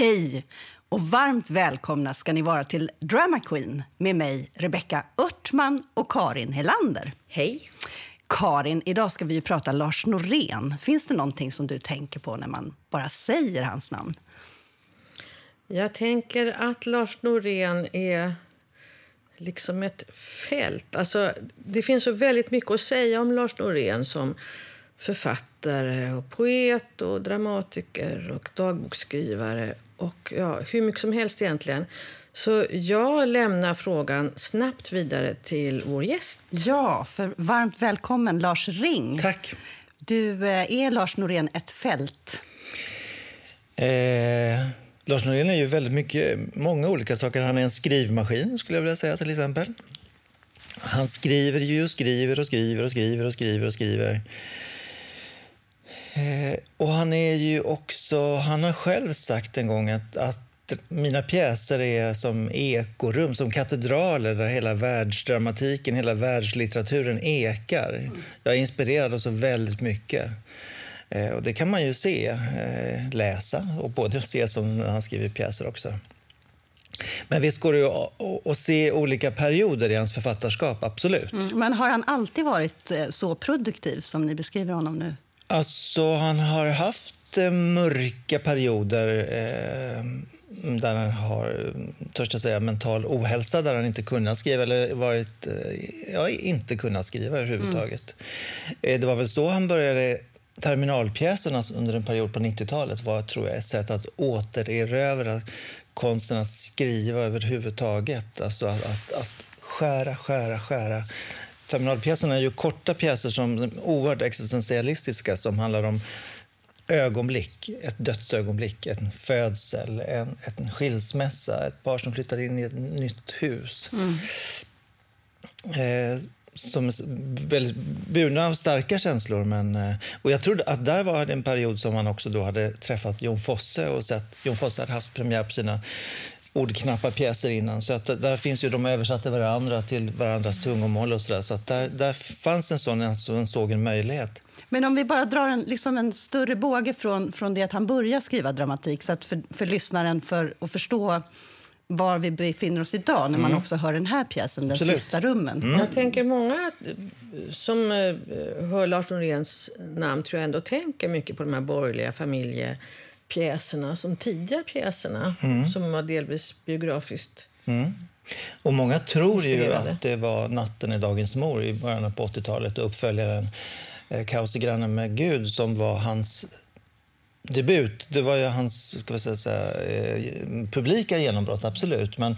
Hej och varmt välkomna ska ni vara till Drama Queen med mig, Rebecca Örtman och Karin Helander. Hej. Karin, idag ska vi prata Lars Norén. Finns det någonting som du tänker på när man bara säger hans namn? Jag tänker att Lars Norén är liksom ett fält. Alltså, det finns så väldigt mycket att säga om Lars Norén som författare, och poet, och dramatiker och dagboksskrivare. Och ja, hur mycket som helst egentligen. Så jag lämnar frågan snabbt vidare till vår gäst. Ja, för varmt välkommen Lars Ring. Tack. Du, eh, är Lars Norén ett fält? Eh, Lars Norén är ju väldigt mycket, många olika saker. Han är en skrivmaskin, skulle jag vilja säga till exempel. Han skriver ju och skriver och skriver och skriver och skriver och skriver. Eh, och han är ju också, han har själv sagt en gång att, att mina pjäser är som ekorum, som katedraler där hela världsdramatiken, hela världslitteraturen ekar. Jag är inspirerad av så väldigt mycket. Eh, och det kan man ju se, eh, läsa och både se som när han skriver pjäser också. Men visst går det att se olika perioder i hans författarskap, absolut. Mm, men har han alltid varit eh, så produktiv som ni beskriver honom nu? Alltså, han har haft eh, mörka perioder eh, där han har, törs jag säga, mental ohälsa, där han inte kunnat skriva eller varit, eh, ja, inte kunnat skriva överhuvudtaget. Mm. det var väl så han började Terminalpjäserna under en period på 90-talet var tror jag, ett sätt att återerövra konsten att skriva överhuvudtaget. Alltså att, att, att skära, skära, skära. Terminalpjäserna är ju korta pjäser som oerhört existentialistiska som handlar om ögonblick, ett dödsögonblick, en födsel, en, en skilsmässa, ett par som flyttar in i ett nytt hus. Mm. Eh, som är väldigt burna av starka känslor. Men, eh, och jag tror att där var det en period som man också då hade träffat Jon Fosse och sett Jon Fosse hade haft premiär på sina ordknappa pjäser innan. Så att där finns ju, de översatte varandra till varandras tungomål och sådär. Så att där, där fanns en sån, en såg en möjlighet. Men om vi bara drar en, liksom en större båge från, från det att han började skriva dramatik så att för, för lyssnaren för att förstå var vi befinner oss idag när man mm. också hör den här pjäsen, Den Absolut. sista rummen. Mm. Jag tänker många som eh, hör Lars Noréns namn tror jag ändå tänker mycket på de här borgerliga familjepjäserna, som tidiga pjäserna, mm. som var delvis biografiskt mm. och Många tror ju att det var Natten i dagens mor i början på 80-talet och uppföljaren eh, Kaos i grannen med Gud som var hans debut. Det var ju hans ska vi säga, eh, publika genombrott, absolut. Men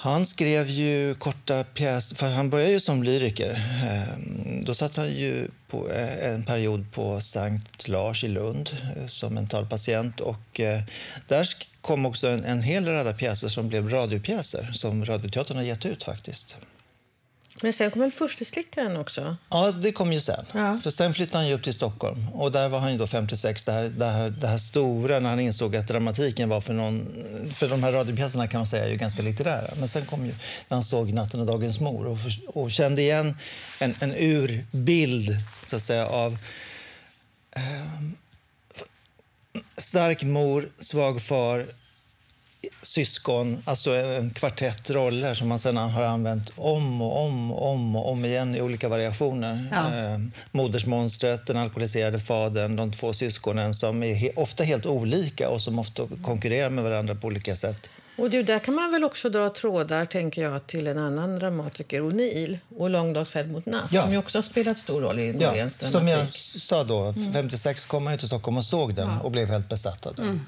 han skrev ju korta pjäser, för han började ju som lyriker. Ehm, då satt han ju på eh, en period på Sankt Lars i Lund eh, som mentalpatient. Och eh, där kom också en, en hel rad pjäser som blev radiopjäser som Radioteatern har gett ut faktiskt. Men sen kom väl Furstaslickaren också? Ja, det kom ju sen. Ja. För sen flyttade han upp till Stockholm. Och där var han ju då 56, det här, det, här, det här stora när han insåg att dramatiken var för någon... För de här radiopjäserna kan man säga är ju ganska litterära. Men sen kom ju när han såg Natten och dagens mor och, för, och kände igen en, en urbild, så att säga, av eh, stark mor, svag far, syskon, alltså en kvartett roller som man sedan har använt om och om och om, och om igen i olika variationer. Ja. Eh, modersmonstret, den alkoholiserade fadern, de två syskonen som är he ofta helt olika och som ofta konkurrerar med varandra på olika sätt. Och du, där kan man väl också dra trådar tänker jag, till en annan dramatiker, O'Neill och Långdagsfärd mot natt, ja. som ju också har spelat stor roll i Noréns ja, Som jag sa då, 56 kom han till Stockholm och såg den ja. och blev helt besatt av den. Mm.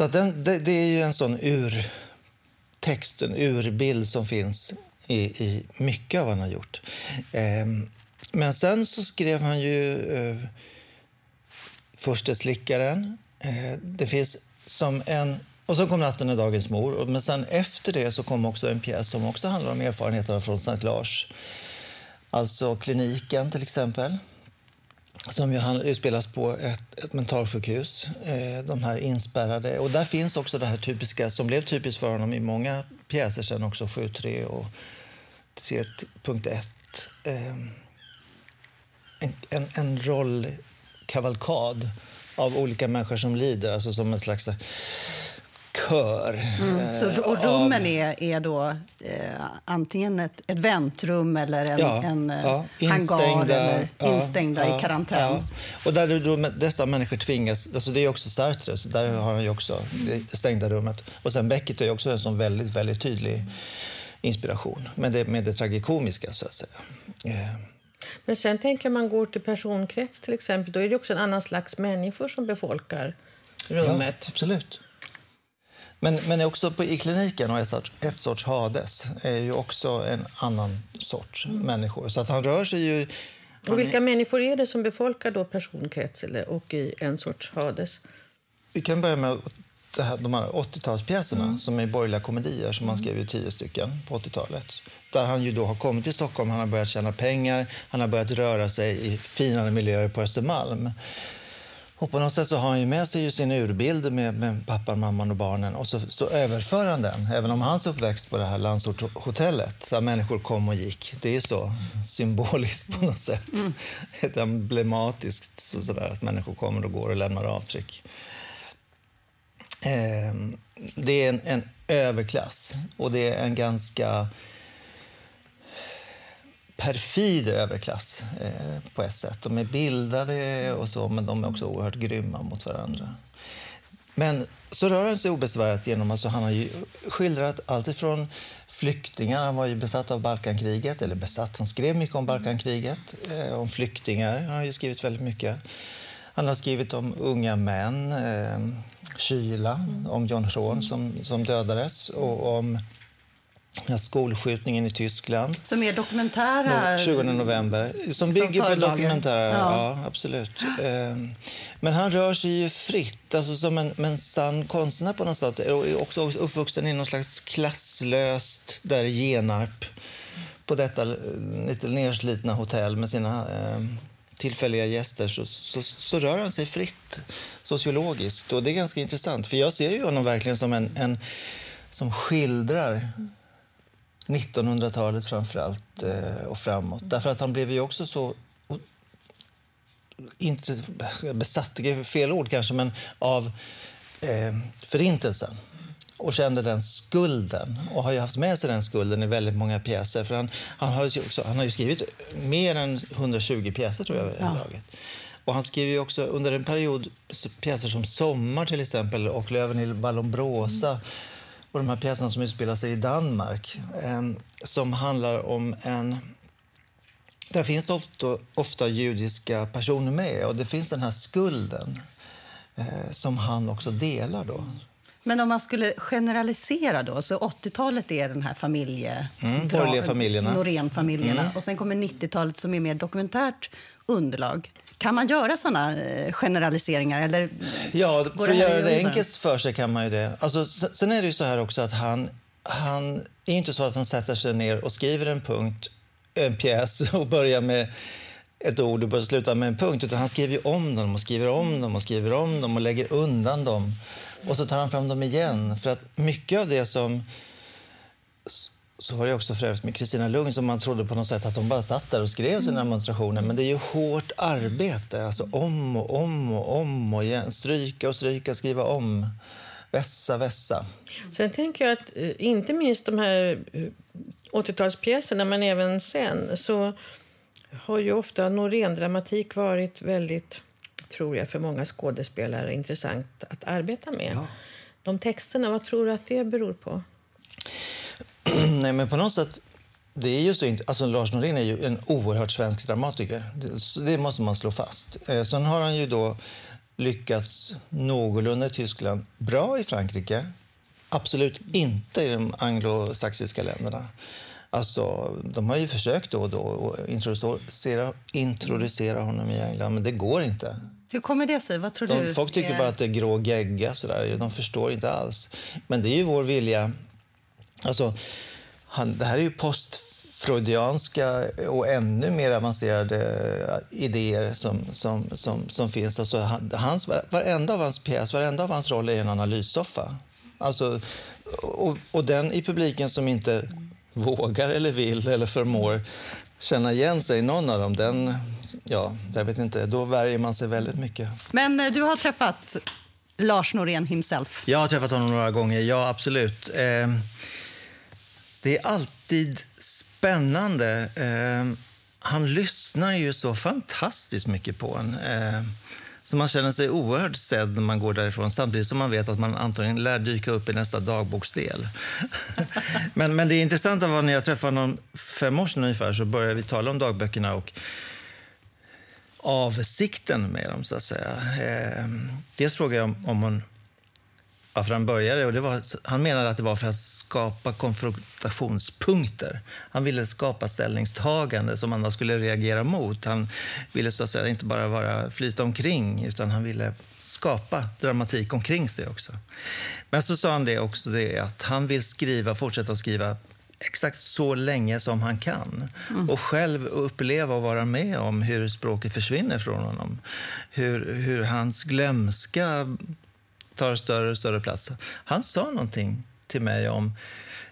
Så att den, det, det, är ju en sån urtext, en urbild som finns i, i mycket av vad han har gjort. Eh, men sen så skrev han ju eh, Försteslickaren. Eh, det finns som en... Och så kom Natten är dagens mor. Men sen efter det så kom också en pjäs som också handlar om erfarenheterna från Sankt Lars. Alltså kliniken till exempel som ju utspelas på ett, ett mentalsjukhus. Eh, de här inspärrade. Och där finns också det här typiska som blev typiskt för honom i många pjäser sen också, 7.3 och 3.1. Eh, en, en, en rollkavalkad av olika människor som lider, alltså som en slags kör. Mm. Så, och rummen av... är, är då eh, antingen ett, ett väntrum eller en, ja, en eh, ja, hangar eller ja, instängda i karantän. Och där då dessa människor tvingas, alltså det är också Sartre, så där har han ju också det stängda rummet. Och sen Beckett är också en sån väldigt, väldigt tydlig inspiration, med det, med det tragikomiska så att säga. Eh. Men sen tänker man går till personkrets till exempel, då är det också en annan slags människor som befolkar rummet. Ja, absolut. Men, men också på, i kliniken och ett sorts, ett sorts Hades är ju också en annan sorts mm. människor. Så att han rör sig ju... Och vilka är, människor är det som befolkar då personkrets eller, och i en sorts Hades? Vi kan börja med det här, de här 80-talspjäserna mm. som är borgerliga komedier som han skrev ju tio stycken på 80-talet. Där han ju då har kommit till Stockholm, han har börjat tjäna pengar, han har börjat röra sig i finare miljöer på Östermalm. Och på något sätt så har han ju med sig sin urbild med, med pappan, mamman och barnen och så, så överför han den. Även om hans uppväxt på det här landsortshotellet där människor kom och gick. Det är så symboliskt på något sätt. Mm. Ett emblematiskt så, sådär att människor kommer och går och lämnar avtryck. Eh, det är en, en överklass och det är en ganska perfid överklass eh, på ett sätt. De är bildade och så, men de är också oerhört grymma mot varandra. Men så rör han sig obesvärat genom, alltså han har ju skildrat allt ifrån flyktingar, han var ju besatt av Balkankriget, eller besatt, han skrev mycket om Balkankriget, eh, om flyktingar, han har ju skrivit väldigt mycket. Han har skrivit om unga män, eh, Kyla, om John Hron som, som dödades och om skolskjutningen i Tyskland. Som är dokumentära? 20 november. Som bygger på dokumentära, ja. ja. absolut. Ehm, men han rör sig ju fritt, alltså som en, en sann konstnär på något sätt. Och också uppvuxen i någon slags klasslöst där i Genarp. På detta lite nerslitna hotell med sina eh, tillfälliga gäster så, så, så, rör han sig fritt sociologiskt. Och det är ganska intressant, för jag ser ju honom verkligen som en, en som skildrar 1900-talet framförallt eh, och framåt. Därför att han blev ju också så inte besatt, det är fel ord kanske, men av eh, förintelsen och kände den skulden och har ju haft med sig den skulden i väldigt många pjäser. För han, han, har, ju också, han har ju skrivit mer än 120 pjäser tror jag. Ja. Och han skriver ju också under en period pjäser som Sommar till exempel och Löven i Vallombrosa mm och de här pjäserna som utspelar sig i Danmark eh, som handlar om en... Där finns det ofta, ofta judiska personer med och det finns den här skulden eh, som han också delar. Då. Men om man skulle generalisera då, så 80-talet är den här familje... Mm, borgerliga familjerna. Norén-familjerna. Mm. Och sen kommer 90-talet som är mer dokumentärt underlag. Kan man göra såna eh, generaliseringar? Eller ja, för att göra det enkelt för sig kan man ju det. Alltså, sen är det ju så här också att han, han är inte så att han sätter sig ner och skriver en punkt, en pjäs och börjar med ett ord och börjar sluta med en punkt. Utan han skriver om dem och skriver om dem och skriver om dem och lägger undan dem. Och så tar han fram dem igen. För att mycket av det som så var det också för med Kristina Lugn som man trodde på något sätt att hon bara satt där och skrev sina demonstrationer. Men det är ju hårt arbete, alltså om och om och om och igen. Stryka och stryka, skriva om. Vässa, vässa. Sen tänker jag att eh, inte minst de här 80-talspjäserna, eh, men även sen, så har ju ofta Norén-dramatik varit väldigt, tror jag, för många skådespelare intressant att arbeta med. Ja. De texterna, vad tror du att det beror på? Nej, men på något sätt... Det är ju så, alltså Lars Norén är ju en oerhört svensk dramatiker. Det, det måste man slå fast. Eh, sen har han ju då lyckats någorlunda i Tyskland, bra i Frankrike. Absolut inte i de anglosaxiska länderna. Alltså, de har ju försökt då och då att introducera, introducera honom i England, men det går inte. Hur kommer det sig? Vad tror de, du? Folk tycker bara att det är grå gegga. Sådär. De förstår inte alls. Men det är ju vår vilja Alltså, han, det här är ju postfreudianska och ännu mer avancerade idéer som, som, som, som finns. Alltså, hans, varenda av hans pjäs, varenda av hans roll är en analyssoffa. Alltså, och, och den i publiken som inte vågar eller vill eller förmår känna igen sig i någon av dem, den, ja, jag vet inte, då värjer man sig väldigt mycket. Men eh, du har träffat Lars Norén himself? Jag har träffat honom några gånger, ja absolut. Eh, det är alltid spännande. Eh, han lyssnar ju så fantastiskt mycket på en. Eh, så man känner sig oerhört sedd när man går därifrån samtidigt som man vet att man antagligen lär dyka upp i nästa dagboksdel. men, men det intressanta var när jag träffade honom fem år sedan ungefär så började vi tala om dagböckerna och avsikten med dem, så att säga. Eh, dels frågade jag om, om hon varför han började. Och det var, han menade att det var för att skapa konfrontationspunkter. Han ville skapa ställningstagande som andra skulle reagera mot. Han ville så att säga inte bara vara flyta omkring, utan han ville skapa dramatik omkring sig också. Men så sa han det också det att han vill skriva, fortsätta att skriva exakt så länge som han kan. Mm. Och själv uppleva och vara med om hur språket försvinner från honom. Hur, hur hans glömska tar större och större plats. Han sa någonting till mig om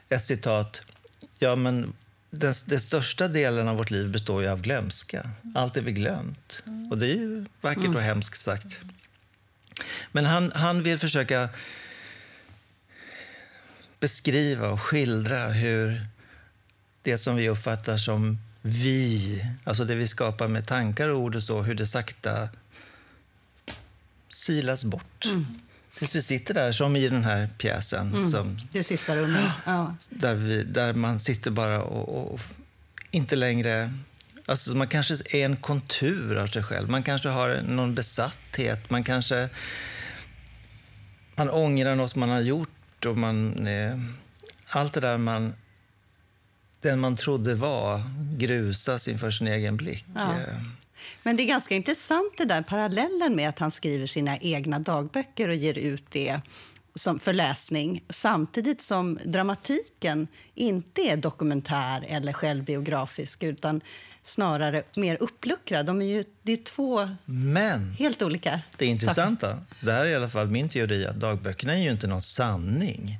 ett citat. Ja, men den, den största delen av vårt liv består ju av glömska. Allt är vi glömt. Och det är ju vackert och mm. hemskt sagt. Men han, han vill försöka beskriva och skildra hur det som vi uppfattar som vi, alltså det vi skapar med tankar och ord och så, hur det sakta silas bort. Mm. Tills vi sitter där, som i den här pjäsen. Mm, som, det sista rummet. Ja. Där, vi, där man sitter bara och, och inte längre... Alltså man kanske är en kontur av sig själv. Man kanske har någon besatthet. Man kanske man ångrar något man har gjort. Och man, eh, allt det där man den man trodde var grusas inför sin egen blick. Ja. Eh, men det är ganska intressant det där parallellen med att han skriver sina egna dagböcker och ger ut det som för läsning samtidigt som dramatiken inte är dokumentär eller självbiografisk utan snarare mer uppluckrad. De är ju, det är två Men, helt olika Det intressanta, saker. det här är i alla fall min teori, att dagböckerna är ju inte någon sanning.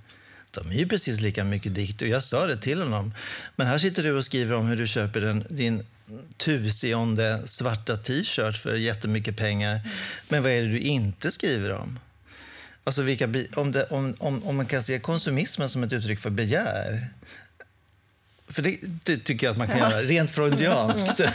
De är ju precis lika mycket dikt. Och jag sa det till honom. Men här sitter du och skriver om hur du köper en, din tusionde svarta t-shirt för jättemycket pengar. Men vad är det du inte skriver om? Alltså vilka, om, det, om, om, om man kan se konsumismen som ett uttryck för begär för det, det, tycker jag att man kan göra, rent freudianskt.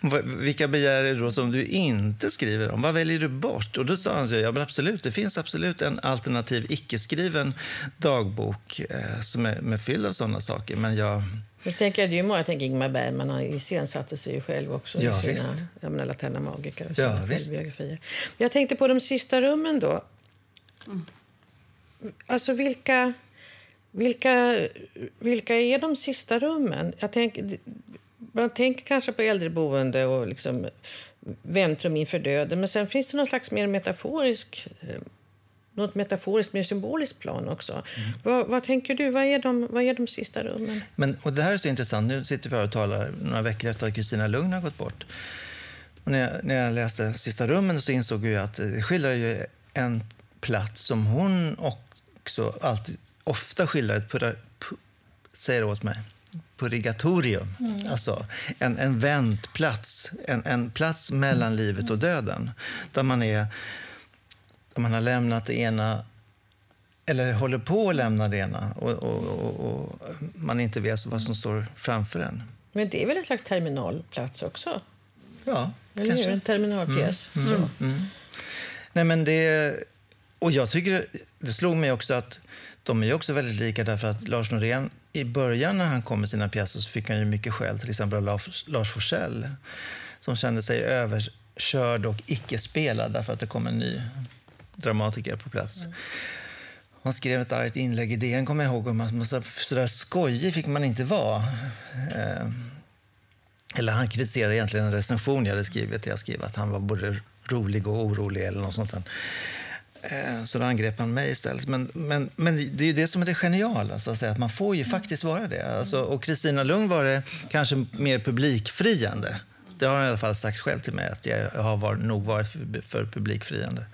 Vilka begär är det då som du inte skriver om? Vad väljer du bort? Och då sa han, ja men absolut, det finns absolut en alternativ icke-skriven dagbok eh, som är med fylld av sådana saker. Men jag... Jag tänker, det är många, jag tänker Ingmar Bergman han iscensatte sig ju själv också ja, i sina visst. jag menar, Laterna Magica och ja, självbiografier. Jag tänkte på de sista rummen då. Mm. Alltså vilka vilka, vilka är de sista rummen? Jag tänk, man tänker kanske på äldreboende och liksom väntrum inför döden. Men sen finns det någon slags mer metaforisk eh, något metaforiskt, mer symboliskt plan också. Mm. Vad, vad, tänker du? Vad är, de, vad är de sista rummen? Men, och det här är så intressant. Nu sitter vi här och talar några veckor efter att Kristina Lugn har gått bort. Och när, jag, när jag läste Sista rummen så insåg jag att det skildrar ju en plats som hon också alltid ofta skildrar ett pura, pu, säger åt mig, purgatorium. Mm. Alltså en, en väntplats, en, en plats mellan livet och döden. Där man, är, där man har lämnat det ena eller håller på att lämna det ena och, och, och, och man inte vet vad som står framför en. Men det är väl en slags terminalplats också? Ja, eller kanske. En terminalpjäs. Mm, mm, mm. Nej, men det, och jag tycker, det slog mig också att de är också väldigt lika därför att Lars Norén i början när han kom med sina pjäser så fick han ju mycket skäll, till exempel av Lars, Lars Forssell som kände sig överkörd och icke spelad därför att det kom en ny dramatiker på plats. Mm. Han skrev ett argt inlägg i DN, kommer jag ihåg, om att man så, där skojig fick man inte vara. Eh, eller han kritiserade egentligen en recension jag hade skrivit. Jag skrev att han var både rolig och orolig eller något sånt. Där. Eh, så då angrep han mig istället. Men, men, men det är ju det som är det geniala, så att, säga, att man får ju faktiskt vara det. Alltså, och Kristina Lugn var det kanske mer publikfriande. Det har han i alla fall sagt själv till mig, att jag har var, nog varit för, för publikfriande.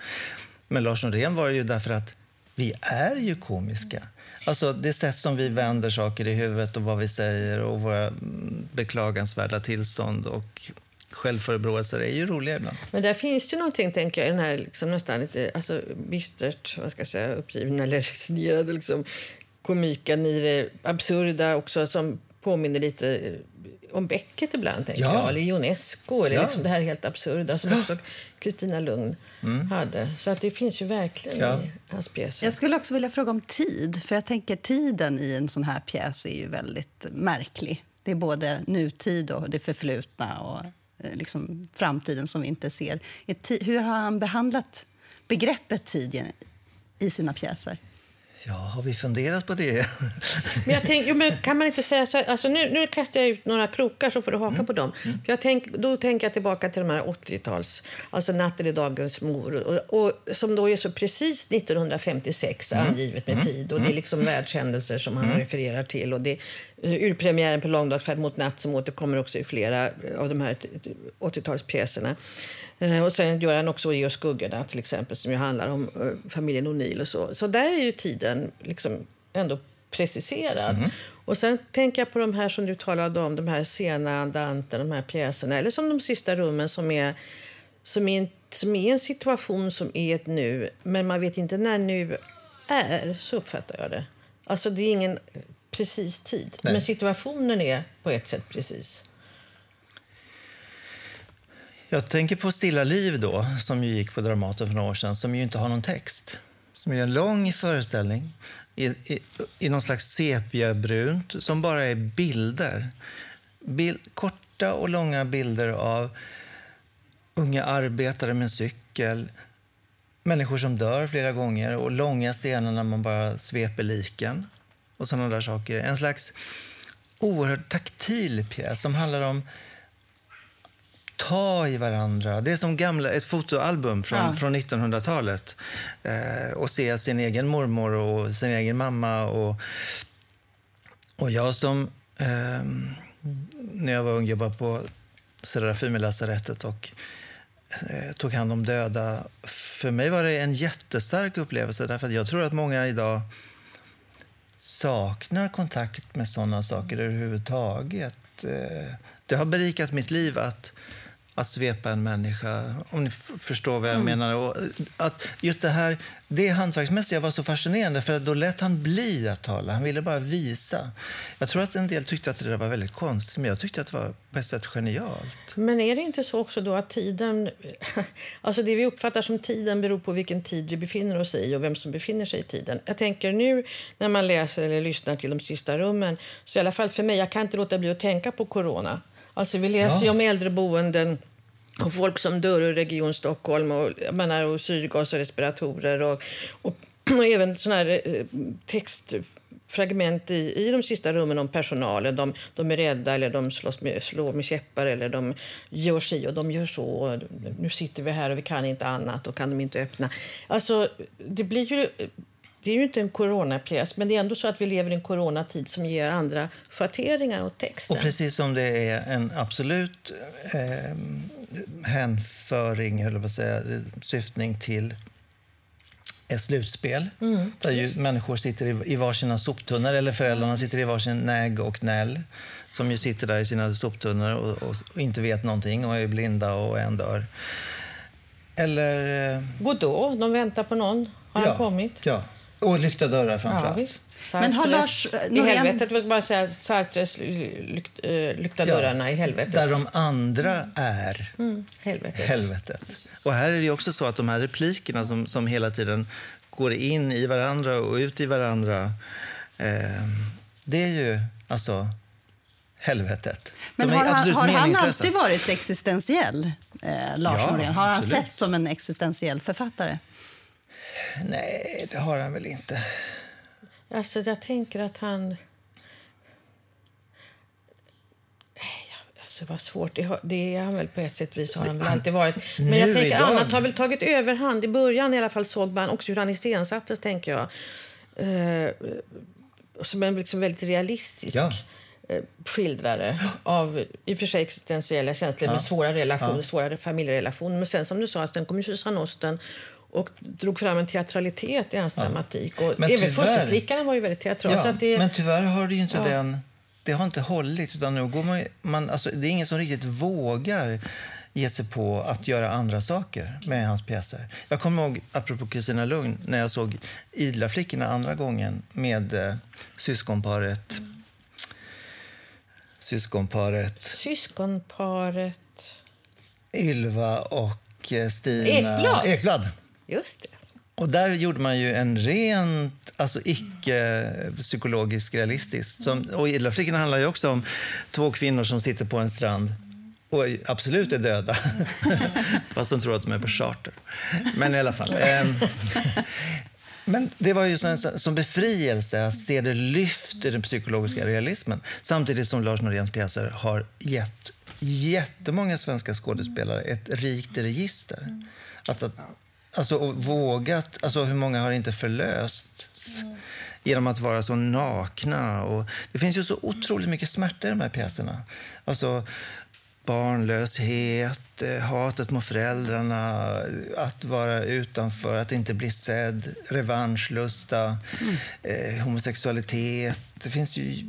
Men Lars Norén var det ju därför att vi är ju komiska. Alltså det sätt som vi vänder saker i huvudet och vad vi säger och våra mm, beklagansvärda tillstånd och självförebråelser är ju roliga ibland. Men där finns ju någonting, tänker jag, i den här liksom nästan lite alltså, bistert, vad ska jag säga, uppgivna eller resignerade liksom, komiken i det absurda också som påminner lite om Beckett ibland, tänker ja. jag. Eller Ionesco, eller ja. liksom det här helt absurda som också Kristina Lugn mm. hade. Så att det finns ju verkligen ja. i hans pjäser. Jag skulle också vilja fråga om tid, för jag tänker tiden i en sån här pjäs är ju väldigt märklig. Det är både nutid och det förflutna och eh, liksom framtiden som vi inte ser. Hur har han behandlat begreppet tid i sina pjäser? Ja, har vi funderat på det? men jag tänk, jo, men kan man inte säga så alltså nu, nu kastar jag ut några krokar så får du haka mm. på dem. Mm. Jag tänk, då tänker jag tillbaka till de här 80-tals, alltså Natten i dagens mor, och, och, som då är så precis 1956 mm. angivet med mm. tid. Och Det är mm. liksom världshändelser som han mm. refererar till. Och det, urpremiären på Långdagsfärd mot natt som återkommer också i flera av de här 80-talspjäserna. Eh, och sen gör han också Ge skuggorna till exempel som ju handlar om familjen O'Neill och så. Så där är ju tiden liksom ändå preciserad. Mm. Och sen tänker jag på de här som du talade om, de här sena andanten, de här pjäserna, eller som de sista rummen som är, som är, en, som är en situation som är ett nu, men man vet inte när nu är. Så uppfattar jag det. Alltså det är ingen precis tid, Nej. men situationen är på ett sätt precis. Jag tänker på Stilla liv då, som ju gick på Dramaten för några år sedan, som ju inte har någon text. Som är en lång föreställning i, i, i någon slags sepiabrunt, som bara är bilder. Bild, korta och långa bilder av unga arbetare med cykel, människor som dör flera gånger och långa scener när man bara sveper liken och sådana där saker. En slags oerhört taktil pjäs som handlar om ta i varandra. Det är som gamla, ett fotoalbum från, ja. från 1900-talet. Eh, och se sin egen mormor och sin egen mamma. Och, och jag som, eh, när jag var ung, jobbade på Serafimerlasarettet och eh, tog hand om döda. För mig var det en jättestark upplevelse. Därför att jag tror att många idag saknar kontakt med såna saker överhuvudtaget. Eh, det har berikat mitt liv att att svepa en människa, om ni förstår vad jag mm. menar. Och att just det här, det hantverksmässiga var så fascinerande för då lät han bli att tala. Han ville bara visa. Jag tror att en del tyckte att det var väldigt konstigt, men jag tyckte att det var på ett sätt genialt. Men är det inte så också då att tiden, alltså det vi uppfattar som tiden beror på vilken tid vi befinner oss i och vem som befinner sig i tiden. Jag tänker nu när man läser eller lyssnar till de sista rummen, så i alla fall för mig, jag kan inte låta bli att tänka på corona. Alltså vi läser ja. om äldreboenden och folk som dör i Region Stockholm och, menar, och syrgas och respiratorer och, och, och även såna här eh, textfragment i, i de sista rummen om personalen. De, de är rädda eller de slåss med, slår med käppar eller de gör si och de gör så. Nu sitter vi här och vi kan inte annat och kan de inte öppna. Alltså, det blir ju det är ju inte en coronapjäs, men det är ändå så att vi lever i en coronatid som ger andra schatteringar åt texten. Och precis som det är en absolut eh, hänföring, eller vad säga, syftning till ett slutspel. Mm, där ju människor sitter i, i varsina soptunnor, eller föräldrarna sitter i varsin näg och näll. Som ju sitter där i sina soptunnor och, och, och inte vet någonting och är blinda och en dör. Eller... Eh, Godot, de väntar på någon. Har ja, han kommit? Ja. Och lyckta dörrar framförallt. Ja, Sartres, Men har Lars I helvetet, vill bara säga Sartres lykt, äh, lyckta dörrarna i helvetet. Där de andra är mm, helvetet. helvetet. Och här är det också så att de här replikerna som, som hela tiden går in i varandra och ut i varandra. Eh, det är ju alltså helvetet. Men har han, har han alltid varit existentiell, eh, Lars ja, Norén? Har han absolut. sett som en existentiell författare? Nej, det har han väl inte. Alltså, jag tänker att han... Alltså vad svårt. Det, det är han väl på ett sätt vis har han väl alltid varit. Men jag tänker idag... annat har väl tagit överhand. I början i alla fall såg man också hur han iscensattes, tänker jag. Eh, som en liksom väldigt realistisk ja. eh, skildrare av i och för sig existentiella känslor ja. med svåra relationer, ja. svåra familjerelationer. Men sen som du sa, sen kom ju Susanne Osten och drog fram en teatralitet i hans ja. dramatik. Och men även Förstaslickarna var ju väldigt teatral. Ja, det... Men tyvärr har det inte ja. den... Det har inte hållit. Utan nu går man, man, alltså, det är ingen som riktigt vågar ge sig på att göra andra saker med hans pjäser. Jag kommer ihåg, apropå Kristina Lugn, när jag såg Idla flickorna andra gången med eh, syskonparet... Mm. Syskonparet... Syskonparet... Ylva och eh, Stina Ekblad. Ekblad. Just det. Och där gjorde man ju en rent, alltså icke-psykologisk realistisk. Som, och Idlarflickorna handlar ju också om två kvinnor som sitter på en strand och absolut är döda. Fast de tror att de är på charter. Men i alla fall. Ehm, men det var ju som, som befrielse att se det lyft i den psykologiska realismen. Samtidigt som Lars Noréns pjäser har gett jättemånga svenska skådespelare ett rikt register. Att, att, alltså, vågat, alltså hur många har inte förlösts genom att vara så nakna? Och det finns ju så otroligt mycket smärta i de här pjäserna. Alltså, barnlöshet, eh, hatet mot föräldrarna, att vara utanför, att inte bli sedd, revanschlusta, mm. eh, homosexualitet. Det finns ju...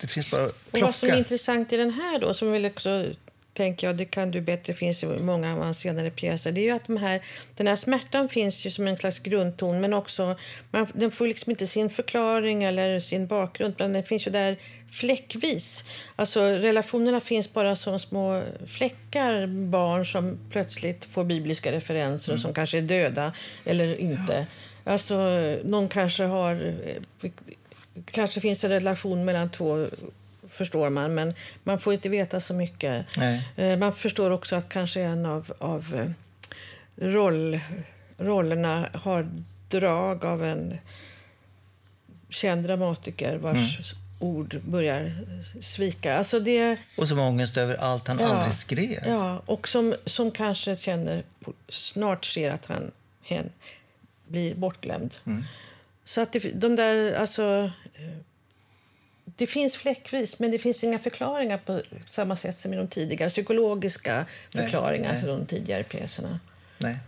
Det finns bara att Och vad som är intressant i den här då, som vill också tänker jag, det kan du bättre, finns i många av hans senare pjäser, det är ju att de här, den här smärtan finns ju som en slags grundton, men också, man, den får liksom inte sin förklaring eller sin bakgrund, men den finns ju där fläckvis. Alltså relationerna finns bara som små fläckar, barn som plötsligt får bibliska referenser och som mm. kanske är döda eller inte. Alltså, någon kanske har kanske finns en relation mellan två förstår man, men man får inte veta så mycket. Nej. Eh, man förstår också att kanske en av, av eh, roll, rollerna har drag av en känd dramatiker vars mm. ord börjar svika. Alltså det, och som ångest över allt han ja, aldrig skrev. Ja, och som, som kanske känner, snart ser att han hen blir bortglömd. Mm. Så att det, de där, alltså, det finns fläckvis, men det finns inga förklaringar på samma sätt som i de tidigare psykologiska förklaringar nej, de tidigare pjäserna. Nej.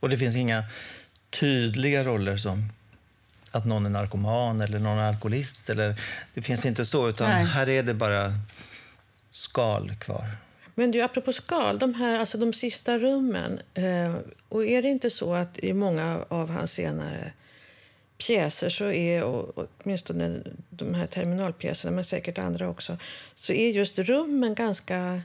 Och det finns inga tydliga roller som att någon är narkoman eller någon är alkoholist. Eller, det finns inte så, utan nej. här är det bara skal kvar. Men du, apropå skal, de här, alltså de sista rummen. Eh, och är det inte så att i många av hans senare pjäser så är, och, åtminstone de här terminalpjäserna, men säkert andra också, så är just rummen ganska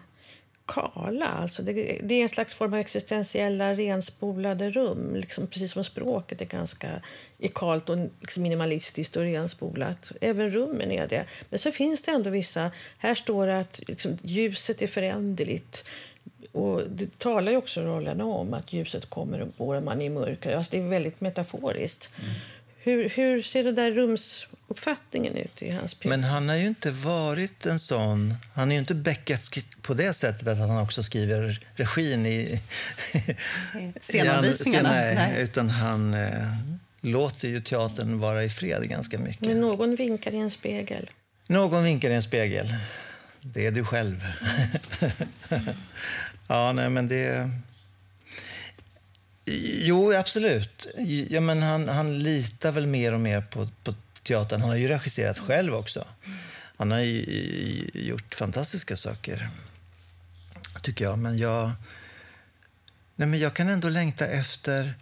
kala. Alltså det, det, är en slags form av existentiella renspolade rum. Liksom, precis som språket är ganska är och liksom minimalistiskt och renspolat. Även rummen är det. Men så finns det ändå vissa... Här står det att liksom, ljuset är föränderligt. Och det talar ju också rollerna om, att ljuset kommer och går och man är i mörker. Alltså det är väldigt metaforiskt. Mm. Hur, hur ser den där rumsuppfattningen ut i hans pjäs? Men han har ju inte varit en sån... Han är ju inte Beckett på det sättet att han också skriver regin i... Scenanvisningarna? nej, nej, utan han eh, låter ju teatern vara i fred ganska mycket. Men någon vinkar i en spegel? Någon vinkar i en spegel. Det är du själv. ja, nej, men det... Jo, absolut. Ja, men han, han litar väl mer och mer på, på teatern. Han har ju regisserat själv också. Han har ju, gjort fantastiska saker, tycker jag. Men jag, nej, men jag kan ändå längta efter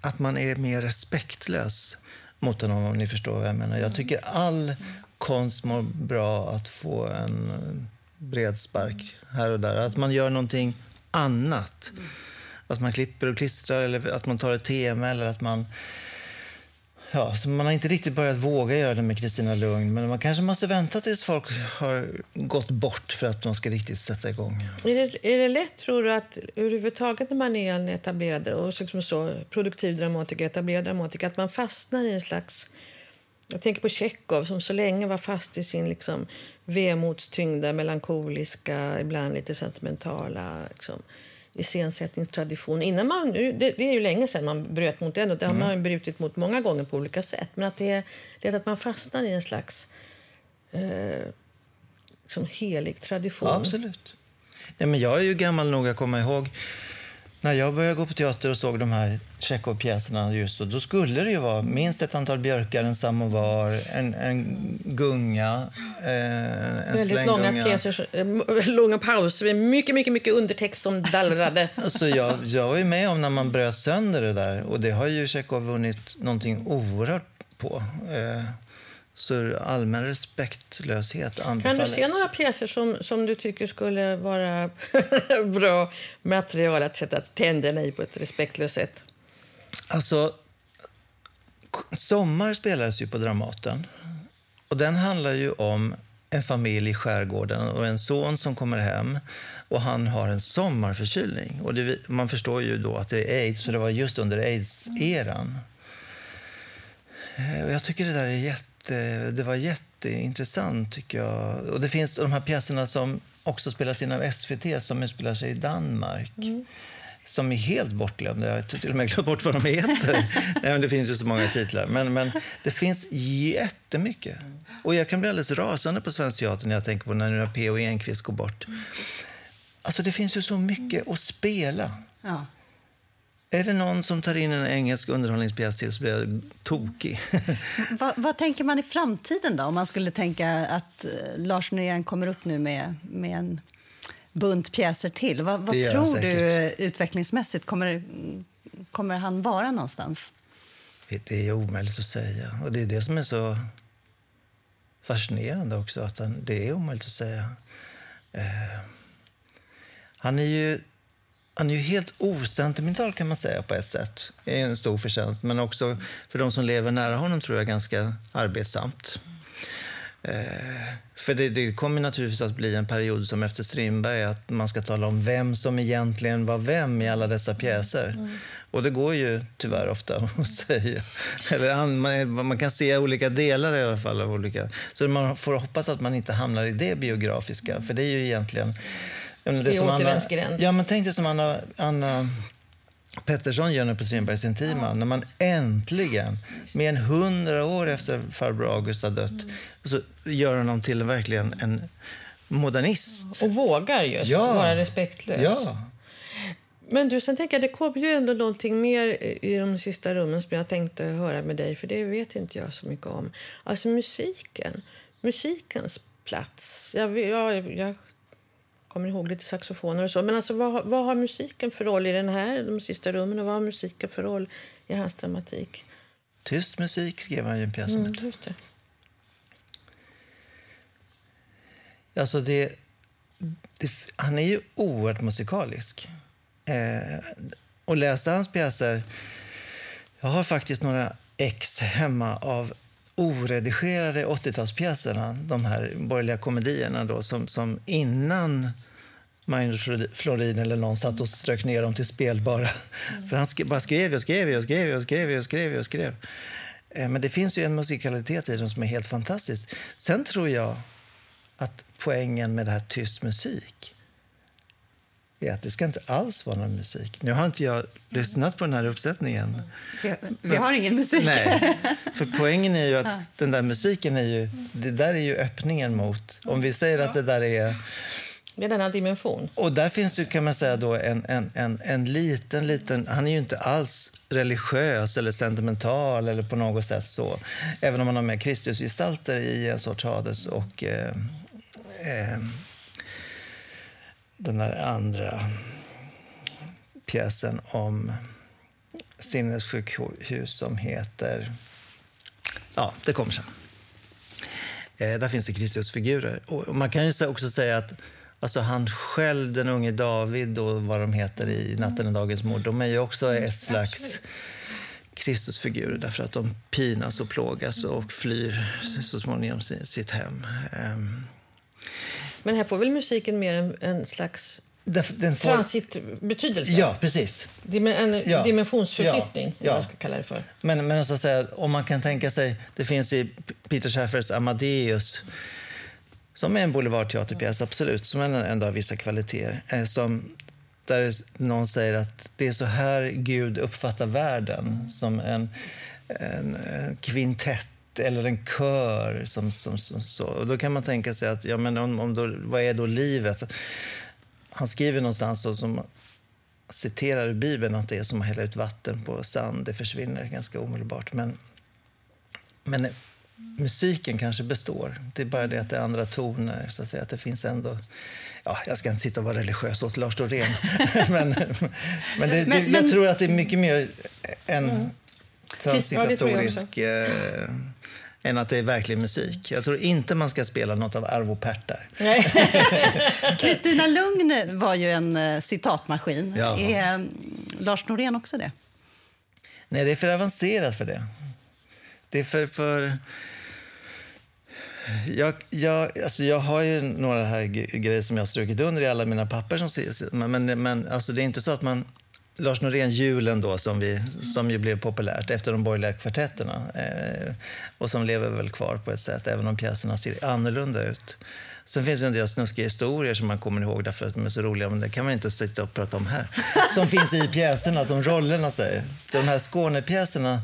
att man är mer respektlös mot honom, om ni förstår vad jag menar. Jag tycker all konst mår bra att få en bred spark här och där. Att man gör någonting annat att man klipper och klistrar eller att man tar ett tema eller att man... Ja, så man har inte riktigt börjat våga göra det med Kristina Lugn men man kanske måste vänta tills folk har gått bort för att de ska riktigt sätta igång. Är det, är det lätt, tror du, att överhuvudtaget när man är en etablerad och liksom så, produktiv dramatiker, etablerad dramatiker, att man fastnar i en slags... Jag tänker på Tjechov som så länge var fast i sin liksom, vemodstyngda, melankoliska, ibland lite sentimentala liksom, iscensättningstradition. Innan man, det, det är ju länge sedan man bröt mot den och det har mm. man brutit mot många gånger på olika sätt. Men att det är lätt att man fastnar i en slags eh, liksom helig tradition. Ja, absolut. Nej, men jag är ju gammal nog att komma ihåg när jag började gå på teater och såg de här Tjechov-pjäserna just då, då skulle det ju vara minst ett antal björkar, en samovar, en, en gunga, eh, en Väldigt långa pjäser, eh, långa pauser mycket, mycket, mycket undertext som dallrade. alltså jag, jag var ju med om när man bröt sönder det där och det har ju Tjechov vunnit någonting oerhört på. Så allmän respektlöshet anbefalles. Kan du se några pjäser som, som du tycker skulle vara bra material att sätta tänderna i på ett respektlöst sätt? Alltså, Sommar spelades ju på Dramaten. Och den handlar ju om en familj i skärgården och en son som kommer hem och han har en sommarförkylning. Och det, man förstår ju då att det är aids, för det var just under aids-eran. Eh, jag tycker det där är jätte jätte, det var jätteintressant, tycker jag. Och det finns de här pjäserna som också spelas in av SVT, som utspelar sig i Danmark. Mm. Som är helt bortglömda. Jag har till och med glömt bort vad de heter. Nej, det finns ju så många titlar. Men, men det finns jättemycket. Och jag kan bli alldeles rasande på Svensk Teater när jag tänker på när P.O. Enquist går bort. Alltså, det finns ju så mycket att spela. Ja. Är det någon som tar in en engelsk underhållningspjäs till så blir jag tokig. vad, vad, tänker man i framtiden då? Om man skulle tänka att uh, Lars Norén kommer upp nu med, med en bunt pjäser till. Vad, vad tror du utvecklingsmässigt? Kommer, kommer han vara någonstans? Det är omöjligt att säga. Och det är det som är så fascinerande också. Att han, det är omöjligt att säga. Eh, han är ju han är ju helt osentimental kan man säga på ett sätt. Det är en stor förtjänst. Men också för de som lever nära honom tror jag ganska arbetsamt. Eh, för det, det, kommer naturligtvis att bli en period som efter Strindberg, att man ska tala om vem som egentligen var vem i alla dessa pjäser. Mm. Och det går ju tyvärr ofta att säga. Eller man, man, kan se olika delar i alla fall av olika. Så man får hoppas att man inte hamnar i det biografiska, för det är ju egentligen det I återvändsgränd. Ja, men tänk dig som Anna, Anna Pettersson gör nu på Strindbergs Intima. Ja. När man äntligen, mer än hundra år efter farbror August har dött, mm. så gör honom till verkligen en modernist. Och vågar just ja. vara respektlös. Ja. Men du, sen tänker jag, det kommer ju ändå någonting mer i de sista rummen som jag tänkte höra med dig, för det vet inte jag så mycket om. Alltså musiken, musikens plats. Jag, jag, jag kommer ihåg lite saxofoner och så. Men alltså, vad, vad har musiken för roll i den här, de sista rummen och vad har musiken för roll i hans dramatik? Tyst musik skrev han ju en pjäs om. Mm, det. Alltså det, det, han är ju oerhört musikalisk. Eh, och läste hans pjäser... Jag har faktiskt några ex hemma av oredigerade 80-talspjäserna, de här borgerliga komedierna då, som, som innan Magnus Florin eller någon satt och strök ner dem till spelbara. Mm. För han sk bara skrev och skrev och skrev och skrev och skrev och skrev. Eh, men det finns ju en musikalitet i dem som är helt fantastisk. Sen tror jag att poängen med det här tyst musik är att det ska inte alls vara någon musik. Nu har inte jag lyssnat på den här uppsättningen. Vi, vi har ingen musik. Nej, för poängen är ju att den där musiken är ju, det där är ju öppningen mot, om vi säger att det där är det är denna dimension. Och där finns det kan man säga då en, en, en, en liten, liten... Han är ju inte alls religiös eller sentimental eller på något sätt så. Även om han har med Kristusgestalter i en sorts Hades och eh, eh, den där andra pjäsen om sinnessjukhus som heter... Ja, det kommer sen. Eh, där finns det Kristusfigurer. Och man kan ju också säga att Alltså han själv, den unge David och vad de heter i Natten är dagens mord, de är ju också ett slags Kristusfigurer därför att de pinas och plågas och flyr så småningom sitt hem. Ehm. Men här får väl musiken mer en, en slags den får... Transitbetydelse? Ja, precis. en ja. dimensionsförflyttning, ja. ja. jag ska kalla det för. Men, men så att säga, om man kan tänka sig, det finns i Peter Schaffers Amadeus som är en boulevardteaterpjäs, absolut, som ändå har vissa kvaliteter. Eh, som, där någon säger att det är så här Gud uppfattar världen, som en, en, en kvintett eller en kör. Som, som, som, så. Och då kan man tänka sig att, ja, men om, om då, vad är då livet? Han skriver någonstans då, som citerar ur Bibeln att det är som att hälla ut vatten på sand. Det försvinner ganska omedelbart. Men, men musiken kanske består. Det är bara det att det är andra toner. Så att, säga, att det finns ändå... Ja, jag ska inte sitta och vara religiös åt Lars Dorén. men men, det, det, jag tror att det är mycket mer en mm. transitatorisk... Ja, än att det är verklig musik. Jag tror inte man ska spela något av Arvo Pärt där. Kristina Lugn var ju en uh, citatmaskin. Ja. Är um, Lars Norén också det? Nej, det är för avancerat för det. Det är för... för... Jag, jag, alltså jag har ju några här grejer som jag har strukit under i alla mina papper. Som, men men alltså det är inte så att man Lars Norén, Julen, då, som, vi, som ju blev populärt efter de borgerliga kvartetterna eh, och som lever väl kvar på ett sätt, även om pjäserna ser annorlunda ut. Sen finns det en del snuskiga historier som man kommer ihåg därför att de är så roliga, men det kan man inte sitta och prata om här. Som finns i pjäserna, som rollerna säger. De här Skånepjäserna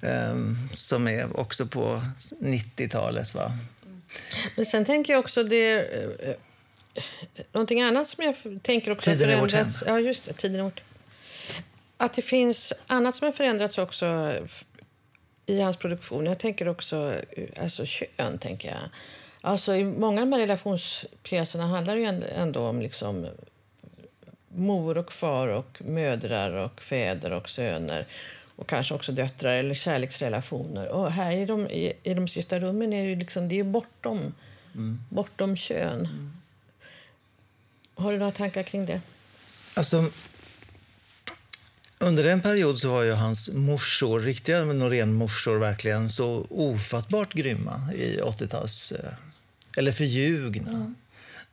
eh, som är också på 90-talet. Va? Men sen tänker jag också det... Eh, någonting annat som jag tänker också Tiden är vårt hem. Ja, just det. Tiden är vårt att det finns annat som har förändrats också i hans produktion. Jag tänker också alltså kön. tänker jag. Alltså, I många av de här relationspjäserna handlar det ändå om liksom mor och far och mödrar och fäder och söner och kanske också döttrar eller kärleksrelationer. Och här i de, i, i de sista rummen är det, liksom, det är bortom, mm. bortom kön. Mm. Har du några tankar kring det? Alltså, under en period så var ju hans morsor, riktiga Norén-morsor, verkligen så ofattbart grymma i 80-tals... Eh, eller förljugna. Mm.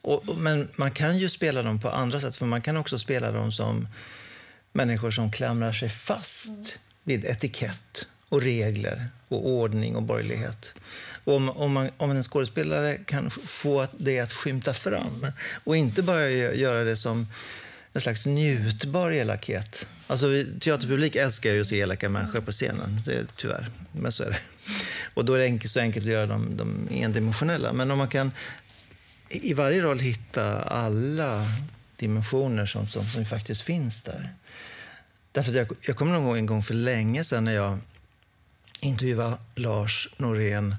Och, men man kan ju spela dem på andra sätt, för man kan också spela dem som människor som klamrar sig fast mm. vid etikett och regler och ordning och borgerlighet. Och om, om, man, om en skådespelare kan få det att skymta fram och inte bara göra det som en slags njutbar elakhet. Alltså, teaterpublik älskar ju att se elaka människor på scenen, det, tyvärr. Men så är det. Och då är det enkelt, så enkelt att göra dem, dem endimensionella. Men om man kan i varje roll hitta alla dimensioner som, som, som faktiskt finns där. Därför jag, jag kommer ihåg en gång för länge sedan när jag intervjuade Lars Norén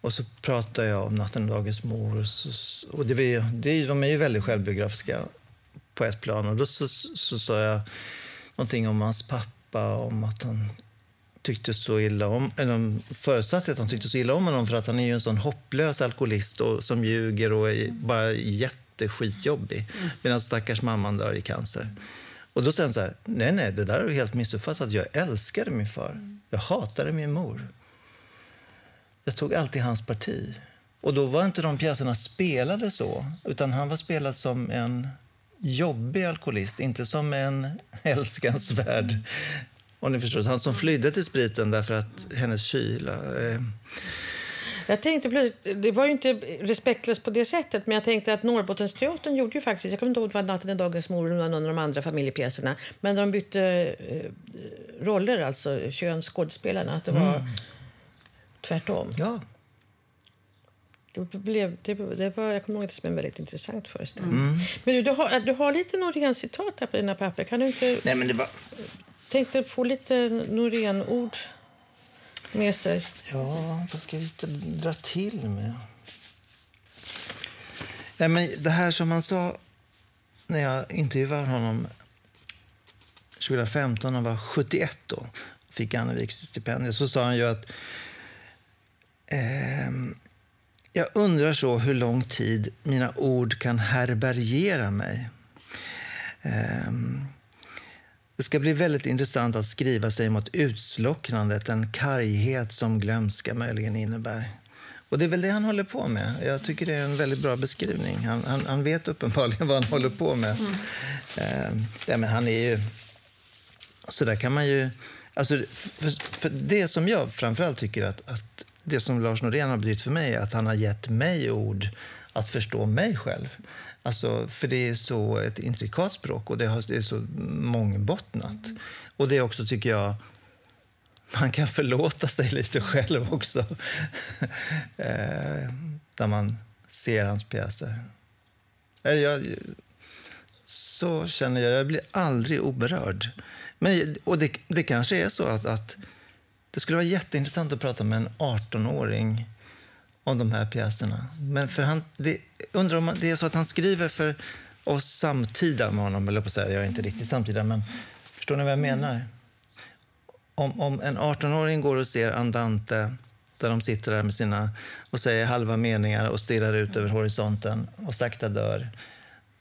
och så pratade jag om Natten och dagens mor. Och, så, och det, det, de är ju väldigt självbiografiska på ett plan. Och då så, så, så sa jag någonting om hans pappa, om att han tyckte så illa om, eller förutsatte att han tyckte så illa om honom för att han är ju en sån hopplös alkoholist och, som ljuger och är bara jätteskitjobbig. Medan stackars mamman dör i cancer. Och då säger han så här, nej nej, det där är helt missuppfattat. Jag älskade min far. Jag hatade min mor. Jag tog alltid hans parti. Och då var inte de pjäserna spelade så, utan han var spelad som en jobbig alkoholist, inte som en älskansvärd. Om ni förstår, han som flydde till spriten därför att hennes kyla... Eh. Jag tänkte plötsligt, det var ju inte respektlöst på det sättet, men jag tänkte att Norrbottensteatern gjorde ju faktiskt, jag kommer inte ihåg vad Natten är dagens mor och någon av de andra familjepjäserna, men de bytte eh, roller, alltså kön, skådespelarna, att det var mm. tvärtom. Ja. Det blev, det, det var, jag kommer ihåg det som en väldigt intressant föreställning. Mm. Men du, du, har, du har lite Norén-citat här på dina papper. Kan du inte... Nej, men det var... Tänkte få lite Norén-ord med sig. Ja, vad ska jag inte dra till med? Nej, men det här som han sa när jag intervjuade honom 2015, han var 71 då, fick Anneviks stipendium, så sa han ju att eh, jag undrar så hur lång tid mina ord kan härbärgera mig. Um, det ska bli väldigt intressant att skriva sig mot utslocknandet, den karghet som glömska möjligen innebär. Och det är väl det han håller på med. Jag tycker det är en väldigt bra beskrivning. Han, han, han vet uppenbarligen vad han håller på med. Mm. Uh, ja, men han är ju... Så där kan man ju... Alltså, för, för det som jag framförallt tycker att, att det som Lars Norén har betytt för mig är att han har gett mig ord att förstå mig själv. Alltså, för det är så ett intrikat språk och det är så mångbottnat. Och det är också, tycker jag, man kan förlåta sig lite själv också. eh, när man ser hans pjäser. Eh, jag, så känner jag, jag blir aldrig oberörd. Men, och det, det kanske är så att, att det skulle vara jätteintressant att prata med en 18-åring om de här pjäserna. Men för han, det, undrar om det är så att han skriver för oss samtida med honom, eller på att säga, jag är inte riktigt samtida, men förstår ni vad jag menar? Om, om en 18-åring går och ser Andante där de sitter där med sina och säger halva meningar och stirrar ut över horisonten och sakta dör.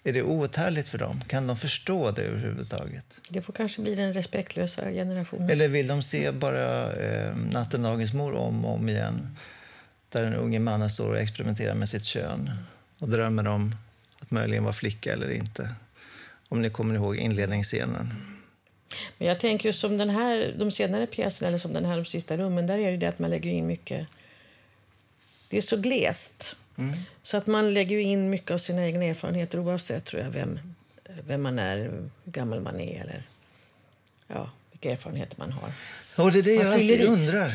Är det outhärdligt för dem? Kan de förstå det överhuvudtaget? Det får kanske bli den respektlösa generationen. Eller vill de se bara eh, Natten dagens mor om och om igen? Där den unge mannen står och experimenterar med sitt kön och drömmer om att möjligen vara flicka eller inte. Om ni kommer ihåg inledningsscenen. Men jag tänker som den här, de senare pjäserna, eller som den här De sista rummen, där är det, det att man lägger in mycket... Det är så glest. Mm. Så att man lägger in mycket av sina egna erfarenheter oavsett tror jag, vem, vem man är, hur gammal man är eller ja, vilka erfarenheter man har. Och det är det man jag alltid dit. undrar.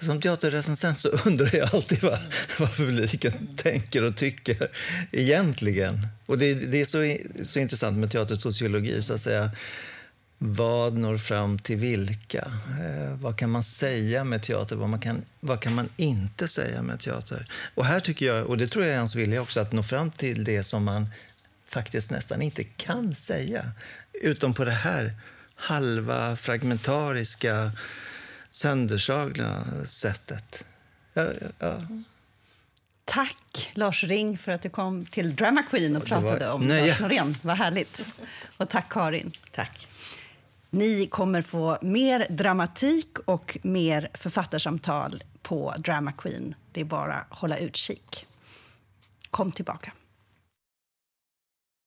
Som teaterrecensent så undrar jag alltid vad, vad publiken tänker och tycker egentligen. Och det, det är så, så intressant med teatersociologi, så att säga. Vad når fram till vilka? Eh, vad kan man säga med teater? Vad, man kan, vad kan man inte säga med teater? Och här tycker jag, och det tror jag är hans vilja också, att nå fram till det som man faktiskt nästan inte kan säga. Utom på det här halva, fragmentariska, sönderslagna sättet. Ja, ja. Tack, Lars Ring, för att du kom till Drama Queen och pratade om. Lars Norén. Vad härligt. Och tack, Karin. Tack. Ni kommer få mer dramatik och mer författarsamtal på Drama Queen. Det är bara att hålla utkik. Kom tillbaka.